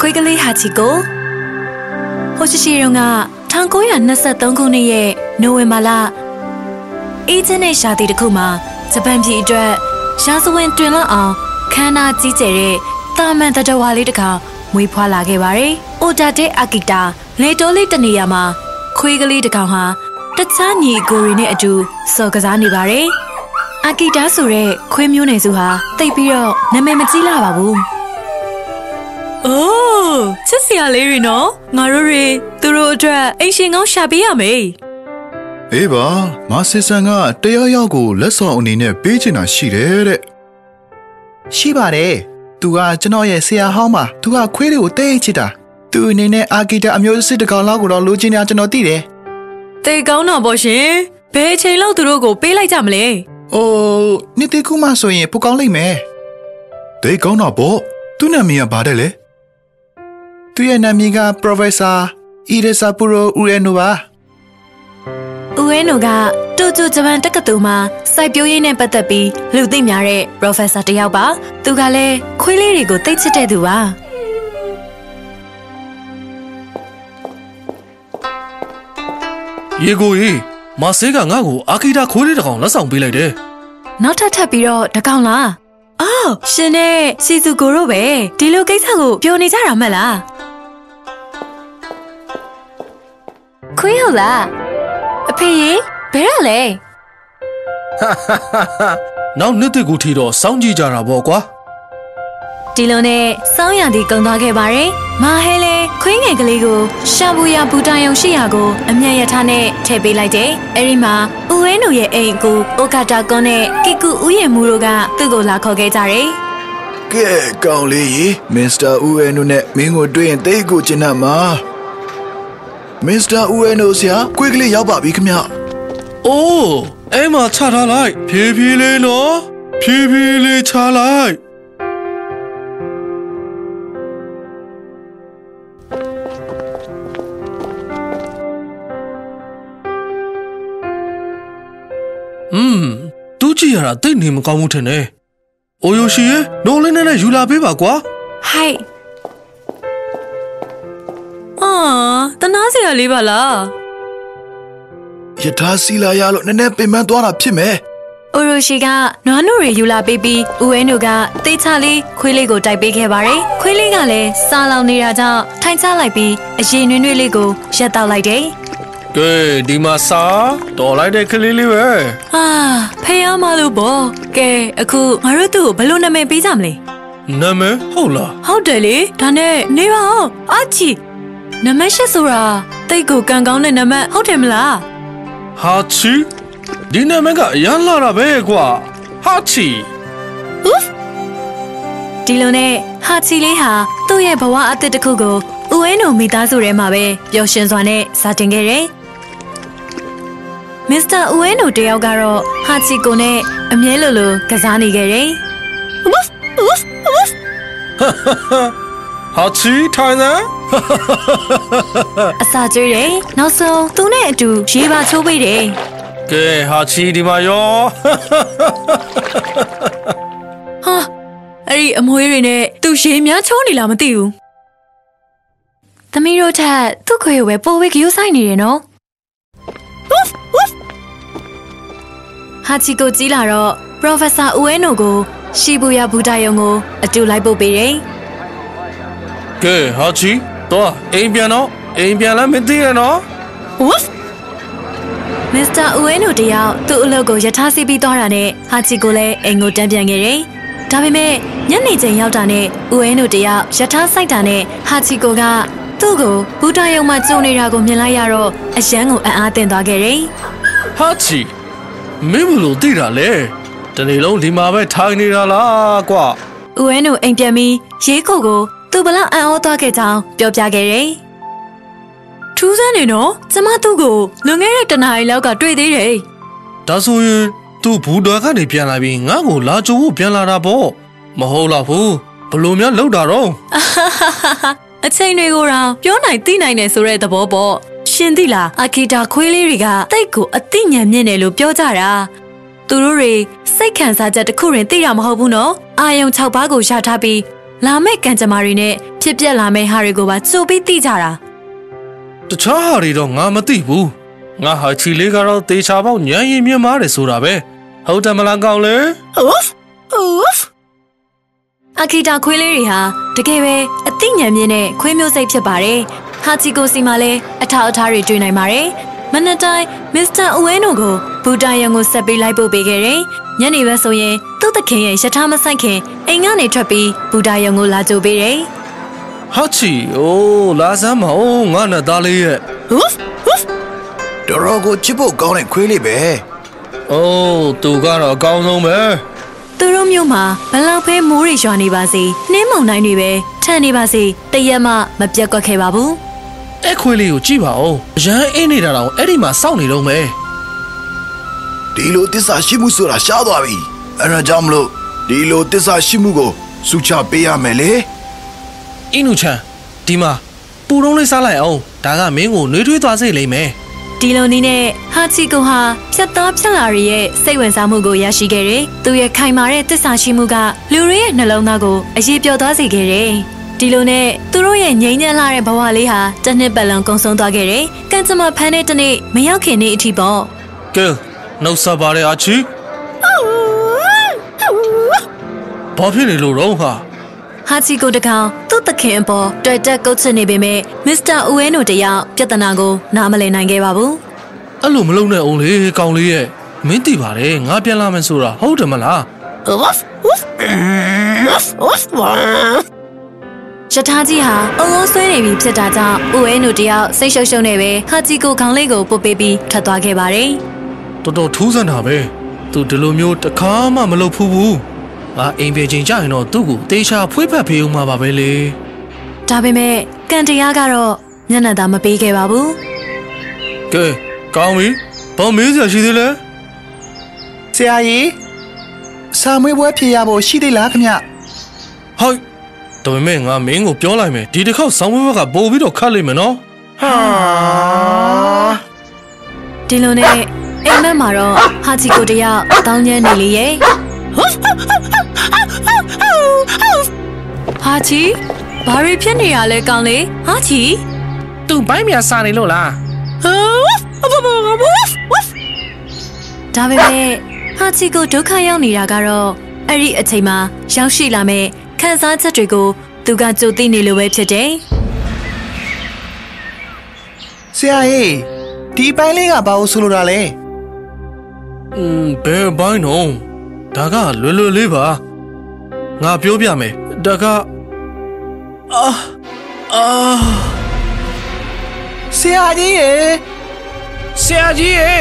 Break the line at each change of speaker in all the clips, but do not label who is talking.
ခွေးကလေးဟာချီကိုဟိုရှိရှိရုံက1923ခုနှစ်ရဲ့နိုဝင်ဘာလအေဂျင့်နဲ့ရှာတီတစ်ခုမှာဂျပန်ပြည်အတွက်ရာဇဝင်တွင်လောက်အောင်ခမ်းနားကြီးကျယ်တဲ့တာမန်တတဝါလေးတစ်ခါမွေးဖွားလာခဲ့ပါတယ်။အိုတာတဲ့အာကီတာလေတိုးလေးတနေရာမှာခွေးကလေးတစ်ကောင်ဟာတခြားညီကိုရီနဲ့အတူစော်ကစားနေပါတယ်။အာကီတာဆိုတဲ့ခွေးမျိုးနယ်စုဟာတိတ်ပြီးတော့နာမည်မကြီးလာပါဘူး။ အိုးချစ်စရာလေးတွေနော်ငါတို့တွေသူတို့အတွက်အိမ်ရှင်ကောင်းရှာပေးရမေး
အေးပါမဆစ်ဆန်ကတရားရောက်ကိုလက်ဆောင်အနေနဲ့ပေးချင်တာရှိတယ်တဲ့
ရှိပါတယ်သူကကျွန်တော်ရဲ့ဆရာဟောင်းပါသူကခွေးတွေကိုတိတ်ချစ်တာသူအနေနဲ့အာဂီတာအမျိုးစစ်တစ်ကောင်လောက်ကိုတော့လိုချင်တာကျွန်တော်သိတယ်
တေကောင်းတော့ပေါ့ရှင်ဘယ်အချိန်လောက်သူတို့ကိုပေးလိုက်ကြမလဲ
အိုးနေ့တိခုမှဆိုရင်ပိုကောင်းလိမ့်မယ်
ဒိတ်ကောင်းတာပေါ့သူ့နာမည်ကဘာတဲ့လဲ
သူရဲ့နာမည်က Professor Irisapuro Ueno ပါ
ဦးဝဲနိုကတူတူဂျပန်တက္ကသိုလ်မှာစိုက်ပျိုးရေးနဲ့ပတ်သက်ပြီးလူသိများတဲ့ professor တစ်ယောက်ပါသူကလည်းခွေးလေးတွေကိုသိချစ်တဲ့သူပါ
ရေကိုရေမဆေးကငါ့ကိုအာကီတာခွေးလေးတစ်ကောင်လက်ဆောင်ပေးလိုက်တယ်
နောက်ထပ်ထပ်ပြီးတော့တကောင်လားအော်ရှင်နဲ့စီစုကိုတို့ပဲဒီလိုကိစ္စကိုပြောနေကြတာမဟုတ်လား ခွေးဟုတ်လားအဖေရေဘယ်ရလဲ
နောက်နှစ်သက်ကိုထီတော့စောင်းကြည့်ကြတာပေါ့ကွာ
ဒီလိုနဲ့စောင်းရံဒီကုံသွားခဲ့ပါတယ်။မာဟဲလဲခွေးငယ်ကလေးကိုရှာဘူယာဘူတန်ယုံရှိရာကိုအမျက်ရထားနဲ့ထည့်ပေးလိုက်တယ်။အဲဒီမှာဦးဝဲနုရဲ့အိမ်ကိုအိုကာတာကွန်နဲ့ကီကူဦးရဲ့မူတို့ကသူ့ကိုလာခေါ်ခဲ့ကြတယ်
ကဲကောင်းလေးရေမစ္စတာဦးအဲနိုနဲ့မင်းကိုတွေ့ရင်တိတ်ကိုကျင်တတ်မှာ မစ္စတာဦးအဲနိုဆရာခွေးကလေးရောက်ပါပြီခင်ဗျ
အိုးအဲ့မှာချထားလိုက်ဖြည်းဖြည်းလေးနော်ဖြည်းဖြည်းလေးချလိုက်อืมတူးကြည့်ရတာတိတ်နေမကောင်းဘူးထင်တယ်။အိုယိုရှိရေနိုးလေးနဲ့နဲ့ယူလာပေးပါကွာ။
ဟိုက်အာ တနာစရာလေးပါလား
ယထာစီလာရလို့နည်းနည်းပင်ပန်းသွားတာဖြစ်မယ်။
အိုရိုရှိကနွားနို့တွေယူလာပေးပြီးဦးဝဲနုကတေးချလေးခွေးလေးကိုတိုက်ပေးခဲ့ပါတယ်။ခွေးလေးကလည်းစားလောင်နေတာကြောင့်ထိုင်ချလိုက်ပြီးအရင်နွေးနွေးလေးကိုရက်တောက်လိုက်တယ်။
ကဲဒီမှာစာတော်လိုက်တဲ့ကလေးလေးပဲ
အာဖေးရမလို့ပေါ့ကဲအခုငါတို့သူ့ကိုဘယ်လိုနာမည်ပေးကြမလဲ
နာမည်ဟုတ်လား
ဟုတ်တယ်လေဒါနဲ့နေပါအောင်အာချီ နမရှစ်ဆိုတာတိတ်ကိုကံကောင်းတဲ့နမဟုတ်တယ်မလား
ဟာချီဒီနာမည်ကအရန်လာတာပဲကွာဟာချီ
ဒီလိုနဲ့ဟာချီလေးဟာသူ့ရဲ့ဘဝအသစ်တစ်ခုကိုဦးဝဲနိုမိသားစုထဲမှာပဲပျော်ရွှင်စွာနဲ့စတင်ခဲ့တယ်မစ္စတာဦးဝဲနိုတယောက်ကတော့ဟာချီကိုနဲ့အမြဲလိုလိုကစားနေခဲ့တယ်
ဟာချီထိုင်စမ်း
အစာကျွေးတယ်နောက်ဆုံးသူနဲ့အတူရေပါချိုးပေးတယ်
ကဲဟာချီဒီမှာရော
ဟာအဲ့ဒီအမွှေးတွေနဲ့သူရေများချိုးနေလားမသိဘူး။သမီးတို့ထက်သူ့ခွေကိုပဲပိုဝေးကြိုးဆိုင်နေတယ်နော်။ဟာချီကိုကြီးလာတော့ Professor Ueno ကို ရှီဘူယာဘူတာယုံကိုအတူလိုက်ပို့ပေးတယ်
ကဲဟာချီတော့အိမ်ပြန်တော့အိမ်ပြန်လည်းမသိရနော်။
Woof Mr. Ueno တယောက်သူ့အလုပ်ကိုယထာစီပြီးသွားတာနဲ့ဟာချီကိုလည်းအိမ်ကိုတန်းပြန်ခဲ့တယ်။ဒါပေမဲ့ညနေချိန်ရောက်တာနဲ့ Ueno တယောက်ယထာဆိုင်တာနဲ့ဟာချီကိုကသူ့ကိုဘူတာယုံမှာကြုံနေတာကိုမြင်လိုက်ရတော့အယမ်းကိုအံ့အားသင့်သွားခဲ့တယ်။
ဟာချီမင်းဘလို့သိတာလဲတနေ့လုံးဒီမှာပဲထိုင်နေတာလားကွာ။
ဦးဝဲနိုအိမ်ပြန်ပြီးရေးကိုကို သူဘလောက်အံ့ဩသွားခဲ့ကြောင်းပြောပြခဲ့တယ်။ထူးဆန်းနေနော်။ကျမသူ့ကိုလွန်ခဲ့တဲ့တနအီလောက်ကတွေ့သေးတယ်
ဒါဆိုရင်သူဘူဒါကနေပြန်လာပြီးငါ့ကိုလာကြိုဖို့ပြန်လာတာပေါ့မဟုတ်လားဘူးဘလို့များလောက်တာတော့။
အချိန်တွေကိုတော့ပြောနိုင်သိနိုင်တယ်ဆိုတဲ့သဘောပေါ့။ရှင်သိလားအာကီတာခွေးလေးတွေကတိတ်ကိုအသိဉာဏ်မြင့်တယ်လို့ပြောကြတာ။သူတို့တွေစိတ်ခံစားချက်တစ်ခုရင်သိတာမဟုတ်ဘူးနော်။အာယုံ6ပါးကိုရှာထားပြီး လာမယ့်ကံကြမ္မာတွေနဲ့ဖြစ်ပျက်လာမယ့်ဟာတွေကိုပါကြိုပြီးသိကြတာ
တခြားဟာတွေတော့ငါမသိဘူးငါဟာချီလေးကတော့တေချာပေါက်ညံရင်မြင်မားတယ်ဆိုတာပဲဟုတ်တယ်မလားကောင်းလေ
အခီတာခွေးလေးတွေဟာတကယ်ပဲအသိဉာဏ်မြင့်တဲ့ခွေးမျိုးစိတ်ဖြစ်ပါတယ်ဟာချီကိုစီမှာလည်းအထောက်အထားတွေတွေ့နိုင်ပါတယ် မနက်တိုင်းမစ္စတာအဝဲနိုကိုဘူတာယံကိုဆက်ပေးလိုက်ပို့ပေးခဲ့တယ်ညနေဘက်ဆိုရင်သူ့သခင်ရဲ့ယထာမဆိုင်ခင်အိမ်ကနေထွက်ပြီးဘူတာယံကိုလာကြိုပေးတယ်
ဟာချီအိုးလာစမ်းမအောင်ငါနဲ့သားလေးရဲ့
တော်တော်ကိုချစ်ဖို့ကောင်းတဲ့ခွေးလေးပဲ
အိုးသူကတော့အကောင်းဆုံးပဲ
သူတို့မျိုးမှာဘလောက်ပဲမိုးတွေရွာနေပါစေနှင်းမုန်တိုင်းတွေပဲထန်နေပါစေတရက်မှမပြတ်ကွက်ခဲ့ပါဘူး
အဲ့ခွေးလေးကိုကြည့်ပါဦးရမ်းအင်းနေတာတော့အဲ့ဒီမှာစောင့်နေတော့မယ်
ဒီလိုတစ္ဆာရှိမှုဆိုတာရှားသွားပြီအဲ့ဒါကြောင့်မလို့ဒီလိုတစ္ဆာရှိမှုကိုစုချပေးရမယ်လေ
အင်းနူချန်ဒီမှာပူတုံးလေးစားလိုက်အောင်ဒါကမင်းကိုနှွေးထွေးသွားစေလိမ့်မယ်
ဒီလိုနည်းနဲ့ဟာချီကိုဟာဖြတ်သားဖြတ်လာရရဲ့စိတ်ဝင်စားမှုကိုရရှိခဲ့တယ်။သူရဲ့ခိုင်မာတဲ့သစ္စာရှိမှုကလူတွေရဲ့နှလုံးသားကိုအရေးပြောသွားစေခဲ့တယ်။ ဒီလိုနဲ့သူတို့ရဲ့ငြိမ်းချမ်းလာတဲ့ဘဝလေးဟာတစ်နှစ်ပတ်လုံးကုန်ဆုံးသွားခဲ့တယ်။ကံကြမ္မာဖန်တဲ့တနေ့မရောက်ခင်နေ့အထိပေါ့
ကဲနှုတ်ဆက်ပါရအာချီဘာဖြစ်နေလို့တော့ဟာ။
ဟာချီကိုတကောင်သူ့သခင်အပေါ်တွေ့တက်ကုတ်ချနေပေမဲ့မစ္စတာအူဝဲနိုတယောက်ပြဿနာကိုနားမလည်နိုင်ခဲ့ပါဘူး။
အဲ့လိုမလုပ်နဲ့အောင်လေကောင်းလေးရဲ့မင်းသိပါတယ်ငါပြန်လာမယ်ဆိုတာဟုတ်တယ်မလား
ရထားကြီးဟာအုံလုံးဆွဲနေပြီဖြစ်တာကြောင့်ဦးအဲနုတယောက်စိတ်ရှုပ်ရှုပ်နေပဲဟာဂျီကိုခေါင်းလေးကိုပုတ်ပေးပြီးထွက်သွားခဲ့ပါတယ်
တော်တော်ထူးဆန်းတာပဲသူဒီလိုမျိုးတစ်ခါမှမလုပ်ဘူးဘူးငါအိမ်ပြေချင်းကြရင်တော့သူ့ကိုတေချာဖွေးဖက်ဖေးဦးမှာပါပဲလေ။
ဒါပေမဲ့ကံတရားကတော့မျက်နှာသာမပေးခဲ့ပါဘူး
ကဲကောင်းပြီဘာမေးစရာရှိသေးလဲ
ဆရာကြီးစာမွေးပွဲဖြေရဖို့ရှိသေးလားခင်ဗျ
ဟိုက် ဒါပေမဲ့ငါမင်းကိုပြောလိုက်မယ်ဒီတစ်ခေါက်ဆောင်းပွဲကပို့ပြီးတော့ခတ်လိမ့်မယ်နော်
ဟာ။
ဒီလိုနဲ့အိမ်မက်မှာတော့ဟာဂျီကိုတယောက်တောင်းညမ်းနေလေရဲ့။ဟာဂျီဘာတွေဖြစ်နေရလဲကောင်းလေဟာဂျီ
သူ့ဘိုင်းမြန်စာနေလို့လား
ဒါပေမဲ့ဟာချီကိုဒုက္ခရောက်နေတာကတော့အဲ့ဒီအချိန်မှာရောက်ရှိလာမဲ့ ခံစားချက်တွေကိုသူကကြိုသိနေလို့ပဲဖြစ်တယ်
ဆရာကြီးဒီပိုင်းလေးကဘာလို့ဆိုလိုတာလဲ
อืมဘယ်ဘိုင်းတော့ဒါကလွယ်လွယ်လေးပါငါပြောပြမယ်ဒါကအာအာ
ဆရာကြီးရေ
ဆရာကြီးရေ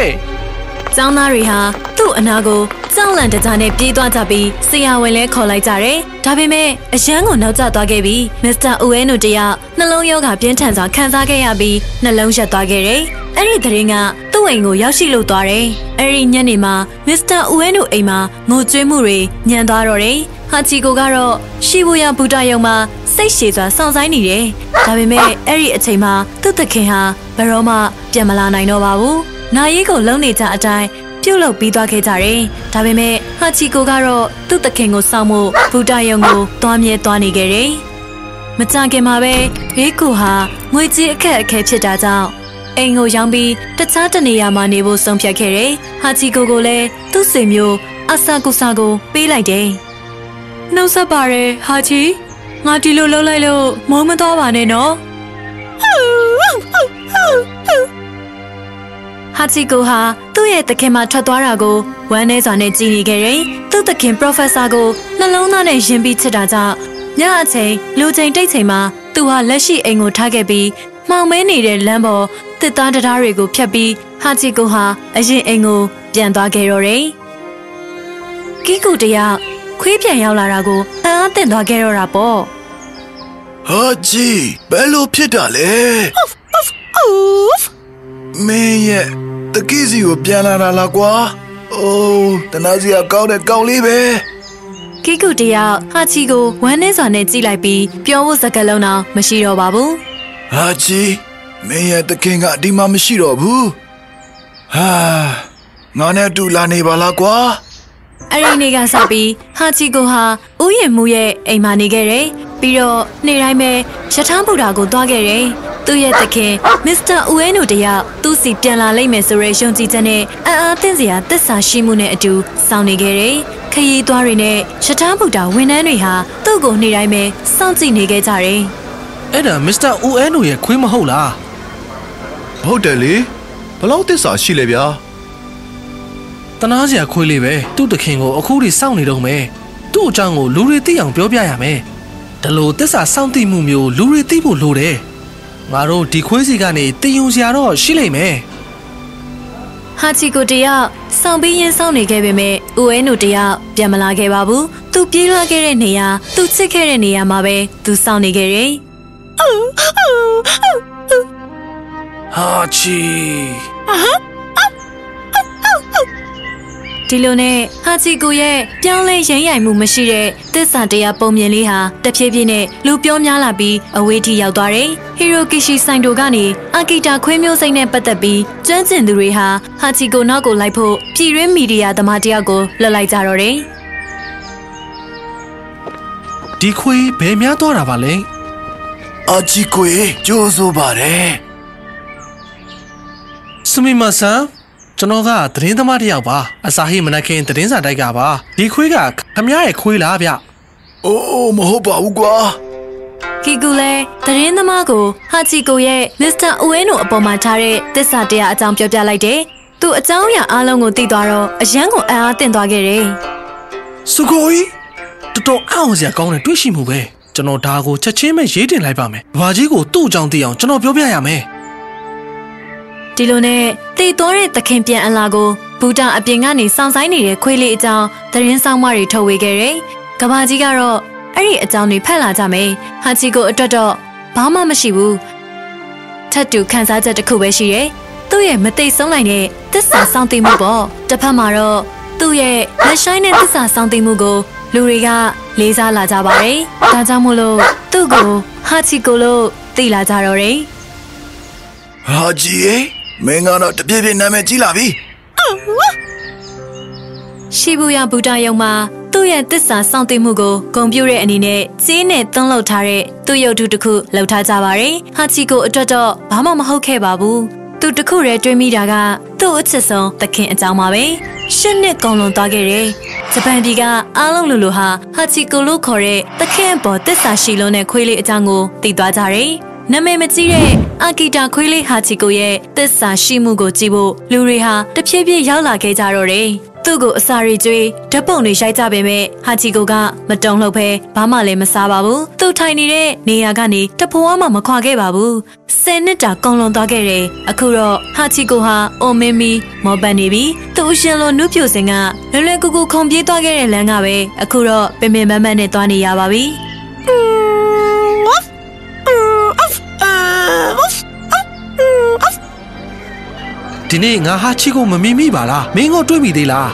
။
ကျောင်းသားတွေဟာသူ့အနာကို ကြောက်လန့်တကြားနဲ့ပြေးသွားကြပြီးဆရာဝန်လဲခေါ်လိုက်ကြတယ်။ဒါပေမဲ့အရန်ကိုနောက်ကျသွားခဲ့ပြီးမစ္စတာအိုအဲနိုတယောက်နှလုံးရောဂါပြင်းထန်စွာခံစားခဲ့ရပြီးနှလုံးရက်သွားခဲ့တယ်။အဲ့ဒီသတင်းကသူ့အိမ်ကိုရောက်ရှိလို့သွားတယ်။အဲ့ဒီညနေမှာမစ္စတာအိုအဲနိုအိမ်မှာငိုကြွေးမှုတွေညံသွားတော့တယ်။ဟာချီကိုကတော့ရှီဘူယာဘူတာယုံမှာစိတ်ရှည်စွာစောင့်ဆိုင်နေတယ်။ဒါပေမဲ့အဲ့ဒီအချိန်မှာသူ့သခင်ဟာဘယ်တော့မှပြန်မလာနိုင်တော့ပါဘူး။နာရီကိုလုံနေကြအတိုင်း ပြုတ်လုပြီးသွားခဲ့ကြတယ်။ဒါပေမဲ့ဟာချီကိုကတော့သူ့သခင်ကိုစောင့်မှုဘူတာယုံကိုတွားမြဲသွားနေခဲ့တယ်။မကြခင်မှာပဲဘေးကူဟာငွေကြေးအခက်အခဲဖြစ်တာကြောင့်အိမ်ကိုရောင်းပြီးတခြားတနေရာမှာနေဖို့ဆုံးဖြတ်ခဲ့တယ်။ဟာချီကိုကိုလည်းသူ့ဆွေမျိုးအဆာကူဆာကိုပေးလိုက်တယ်။နှုတ်ဆက်ပါရယ်ဟာချီငါဒီလိုလုပ်လိုက်လို့မုန်းမသွားပါနဲ့နော် ဟာချီကိုဟာသူ့ရဲ့တခင်မှထွက်သွားတာကိုဝမ်းနေစွာနဲ့ကြည်နေခဲ့တယ်။သူ့တခင် professor ကိုနှလုံးသားနဲ့ယဉ်ပြီးချစ်တာကြောင့်ညအချိန်လူချိန်တိတ်ချိန်မှာသူဟာလက်ရှိအိမ်ကိုထားခဲ့ပြီးမှောင်မဲနေတဲ့လမ်းပေါ်တစ်သားတရားတွေကိုဖျက်ပြီးဟာချီကိုဟာအရင်အိမ်ကိုပြန်သွားခဲ့တော့တယ်။ကီကူတယောက်ခွေးပြန်ရောက်လာတာကိုအံ့အားသင့်သွားခဲ့တော့တာပေါ့
ဟာကြီးဘယ်လိုဖြစ်တာလဲမင်းရဲ့ တကိစီကိုပြန်လာတာလားကွာအိုးတနာစီကကောင်းတဲ့ကောင်းလေးပဲ
ကီကူတယောက်ဟာချီကိုဝမ်းနေစွာနဲ့ကြည့်လိုက်ပြီးပြောဖို့စကားလုံးတော့မရှိတော့ပါဘူး
ဟာကြီးမင်းရဲ့တခင်ကဒီမှာမရှိတော့ဘူးဟာငါနဲ့အတူလာနေပါလားကွာ
အဲ့ဒီနေ့ကစပြီးဟာချီကိုဟာဥယျာဉ်မှုရဲ့အိမ်မှာနေခဲ့တယ်ပြီးတော့နေ့တိုင်းပဲရထားဗုဒ္ဓကိုသွားခဲ့တယ် သူ့ရဲ့သခင်မစ္စတာဦးအဲနိုတယောက်သူ့စီပြန်လာလိမ့်မယ်ဆိုရဲယုံကြည်ချက်နဲ့အံ့အားသင့်စရာသစ္စာရှိမှုနဲ့အတူစောင့်နေခဲ့တယ်ခရီးသွားတွေနဲ့ရထားဗုဒ္ဓဝန်ထမ်းတွေဟာသူ့ကိုနေ့တိုင်းပဲစောင့်ကြည့်နေခဲ့ကြတယ်
အဲ့ဒါမစ္စတာဦးအဲနိုရဲ့ခွေးမဟုတ်လား
ဟုတ်တယ်လေဘလောက်သစ္စာရှိလဲဗျာ
တနာစရာခွေးလေးပဲသူ့တခင်ကိုအခုထိစောင့်နေတော့မယ်သူ့အကြောင်းကိုလူတွေသိအောင်ပြောပြရမယ်ဒါလို့တစ္ဆာစောင့်သိမှုမျိုးလူတွေသိဖို့လိုတယ် ငါတို့ဒီခွေးစီကနေတင်ယူစရာတော့ရှိလိမ့်မယ်
ဟာချီကိုတယောက်စောင့်ပြီးရင်စောင့်နေခဲ့ပေမဲ့ဦးအဲနိုတယောက်ပြန်မလာခဲ့ပါဘူးသူပြေးလွှားခဲ့တဲ့နေရာသူချစ်ခဲ့တဲ့နေရာမှာပဲသူစောင့်နေခဲ့တယ်
ဟာချီ
ဒီလိုနဲ့ဟာချီကိုရဲ့ပြောင်းလဲရင်ရိုင်မှုမရှိတဲ့သစ္စာတရားပုံမြင်လေးဟာတဖြည်းဖြည်းနဲ့လူပြောများလာပြီးအဝေးထိရောက်သွားတယ်။ဟီရိုကီရှီဆိုင်တိုကနေအာကီတာခွေးမျိုးစိတ်နဲ့ပတ်သက်ပြီးကျွမ်းကျင်သူတွေဟာဟာချီကိုနောက်ကိုလိုက်ဖို့ပြည်ရင်းမီဒီယာသမားတယောက်ကိုလွှတ်လိုက်ကြတော့တယ်
ဒီခွေးဘယ်များသွားတာပါလဲ
အာချီကိုရေကြိုးစိုးပါတယ်
စမီမဆန် ကျွန်တော်ကသတင်းသမားတစ်ယောက်ပါအစာဟိမနက်ခင်းသတင်းစာတိုက်ကပါဒီခွေးကခမရရဲ့ခွေးလားဗျ
အိုးမဟုတ်ပါဘူးကွာ။
ကီကူလည်းသတင်းသမားကိုဟာချီကိုရဲ့မစ္စတာအိုဝဲနိုအပေါ်မှာထားတဲ့သစ္စာတရားအကြောင်းပြောပြလိုက်တယ်။သူအကြောင်းအရာအားလုံးကိုသိသွားတော့အယံကိုအံ့အားသင့်သွားခဲ့တယ်။
စုကိုကြီးတော်တော်အောင်စရာကောင်းတဲ့တွေ့ရှိမှုပဲကျွန်တော်ဒါကိုချက်ချင်းပဲရေးတင်လိုက်ပါမယ်ဘာကြီးကိုသူ့အကြောင်းသိအောင်ကျွန်တော်ပြောပြရမယ်
ဒီလိုနဲ့တည်သွားတဲ့သခင်ပြန်အလာကိုဘူတာအပြင်ကနေစောင့်ဆိုင်နေတဲ့ခွေးလေးအကြောင်းသတင်းဆောင်မတွေထုတ်ဝေခဲ့တယ်။ကဘာကြီးကတော့အဲ့ဒီအကြောင်းတွေဖတ်လာကြမယ်။ဟာချီကိုအတွက်တော့ဘာမှမရှိဘူး။ထပ်တူခန်းစားချက်တစ်ခုပဲရှိတယ်။သူ့ရဲ့မသိဆုံးနိုင်တဲ့သစ္စာစောင့်သိမှုပေါ့။တစ်ဖက်မှာတော့သူ့ရဲ့လက်ရှိုင်းတဲ့သစ္စာစောင့်သိမှုကိုလူတွေကလေးစားလာကြပါတယ်။ဒါကြောင့်မို့လို့သူ့ကိုဟာချီကိုလို့သိလာကြတော့တယ်။
ဟာဂျီရေ မင်းကတော့တပြည့်ပြည့်နာမည်ကြီးလာပြီ
ရှီဘူယာဘူတာယုံမှာသူ့ရဲ့တစ္ဆာစောင့်သိမှုကိုဂုံပြူတဲ့အနေနဲ့ကြေးနဲ့သွန်းလောက်ထားတဲ့သူ့ရုပ်ထုတစ်ခုလှုပ်ထားကြပါတယ်။ဟာချီကိုအတွက်တော့ဘာမှမဟုတ်ခဲ့ပါဘူး။သူတစ်ခုတည်းတွေးမိတာကသူ့အချစ်ဆုံးသခင်အကြောင်းပါပဲ။ရှစ်နှစ်ကုန်လွန်သွားခဲ့တယ်။ဂျပန်ပြည်ကအားလုံးလူလူဟာဟာချီကိုလို့ခေါ်တဲ့သခင်အပေါ်တစ္ဆာရှိလုံးတဲ့ခွေးလေးအကြောင်းကိုသိသွားကြတယ်။ နာမည်မကြီးတဲ့အာကီတာခွေးလေးဟာချီကိုရဲ့တစ္ဆာရှိမှုကိုကြည့်ဖို့လူတွေဟာတဖြည်းဖြည်းရောက်လာခဲ့ကြတော့တယ်။သူ့ကိုအစာရီကျွေးဓာတ်ပုံတွေရိုက်ကြပေမဲ့ဟာချီကိုကမတုံ့လှုပ်ဖဲဘာမှလည်းမစားပါဘူး။သူထိုင်နေတဲ့နေရာကနေတဖွားမှမခွာခဲ့ပါဘူး။ဆယ်နှစ်တာကုန်လွန်သွားခဲ့တယ်။အခုတော့ဟာချီကိုဟာအိုမင်းမီမော်ပန်နေပြီ။သူ့အရှင်လိုနုပြိုစင်ကလွယ်လွယ်ကူကူခုံပြေးသွားခဲ့တဲ့လမ်းကပဲအခုတော့ပင်ပင်ပန်းပန်းနဲ့သွားနေရပါပြီ။
ဒီနေ့ငါဟာချီကိုမမြင်မိပါလားမင်းကိုတွေ့မိသေးလား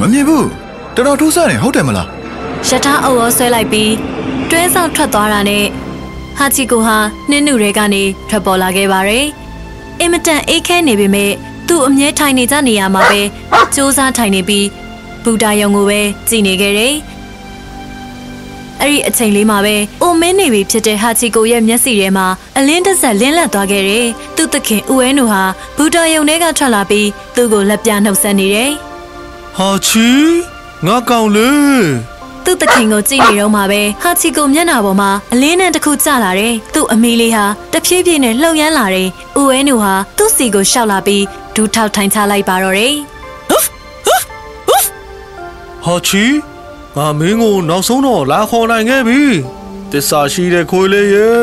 မမြင်ဘူးတော်တော်ထူးဆန်းနေဟုတ်တယ်မလား
ရထားအုပ်ရောဆွဲလိုက်ပြီးတွဲဆောင်ထွက်သွားတာနဲ့ဟာချီကိုဟာနှင်းနုတွေကနေထွက်ပေါ်လာခဲ့ပါတယ်။အင်မတန်အေးခဲနေပေမဲ့သူ့အမြဲထိုင်နေကြနေရမှာပဲစူးစမ်းထိုင်နေပြီးဘူတာယုံကိုပဲကြည်နေခဲ့တယ်။ အဲ့ဒီအချိန်လေးမှာပဲအိုမင်းနေပြီဖြစ်တဲ့ဟာချီကိုရဲ့မျက်စိထဲမှာအလင်းတစ်ဆက်လင်းလက်သွားခဲ့တယ်။သူ့သခင်ဦးဝဲနူဟာဘူတာယုံထဲကထွက်လာပြီးသူ့ကိုလက်ပြနှုတ်ဆက်နေတယ်။
ဟာချီငါကောင်လေ
သူ့တခင်ကိုကြည့်နေတော့မှပဲဟာချီကိုမျက်နှာပေါ်မှာအလင်းနဲ့တစ်ခုကျလာတယ်။သူ့အမေလေးဟာတဖြည်းဖြည်းနဲ့လှုပ်ရမ်းလာတယ်။ဦးဝဲနူဟာသူ့စီကိုရှောက်လာပြီးဒူးထောက်ထိုင်ချလိုက်ပါတော့တယ်
ဟာချီ ငါမင်းကိုနောက်ဆုံးတော့လာခေါ်နိုင်ခဲ့ပြီတစ္ဆာရှိတဲ့ခွေးလေးရေ။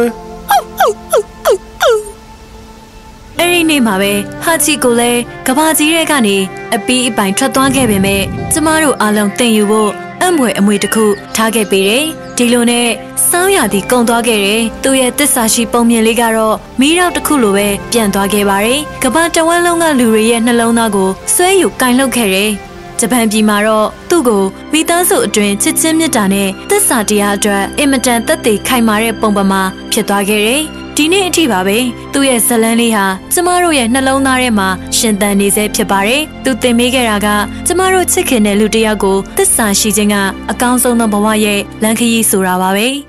အဲ့ဒီနေ့မှာပဲဟာချီကိုလည်းကဘာကြီးရဲကနေအပီးအပိုင်ထွက်သွားခဲ့ပေမဲ့ကျမတို့အားလုံးတင်ယူဖို့အမွေအမွေတစ်ခုထားခဲ့ပေးတယ်။ဒီလိုနဲ့စောင်းရသည်ကုံသွားခဲ့တယ်။သူ့ရဲ့တစ္ဆာရှိပုံမြင်လေးကတော့မီးရောက်တစ်ခုလိုပဲပြန်သွားခဲ့ပါတယ်။ကဘာတဝန်းလုံးကလူတွေရဲ့နှလုံးသားကိုဆွဲယူကင်လှုပ်ခဲ့တယ်။ ဂျပန်ပြည်မှာတော့သူ့ကိုမိသားစုအတွင်းချစ်ချင်းမြတ်တာနဲ့သစ္စာတရားအတွက်အင်မတန်သက်သေခိုင်မာတဲ့ပုံပမာဖြစ်သွားခဲ့တယ်။ဒီနေ့အထိပါပဲသူ့ရဲ့ဇလန်းလေးဟာကျမတို့ရဲ့နှလုံးသားထဲမှာရှင်သန်နေစေဖြစ်ပါတယ်။သူသင်ပေးခဲ့တာကကျမတို့ချစ်ခင်တဲ့လူတစ်ယောက်ကိုသစ္စာရှိခြင်းကအကောင်းဆုံးသောဘဝရဲ့လမ်းခရီးဆိုတာပါပဲ။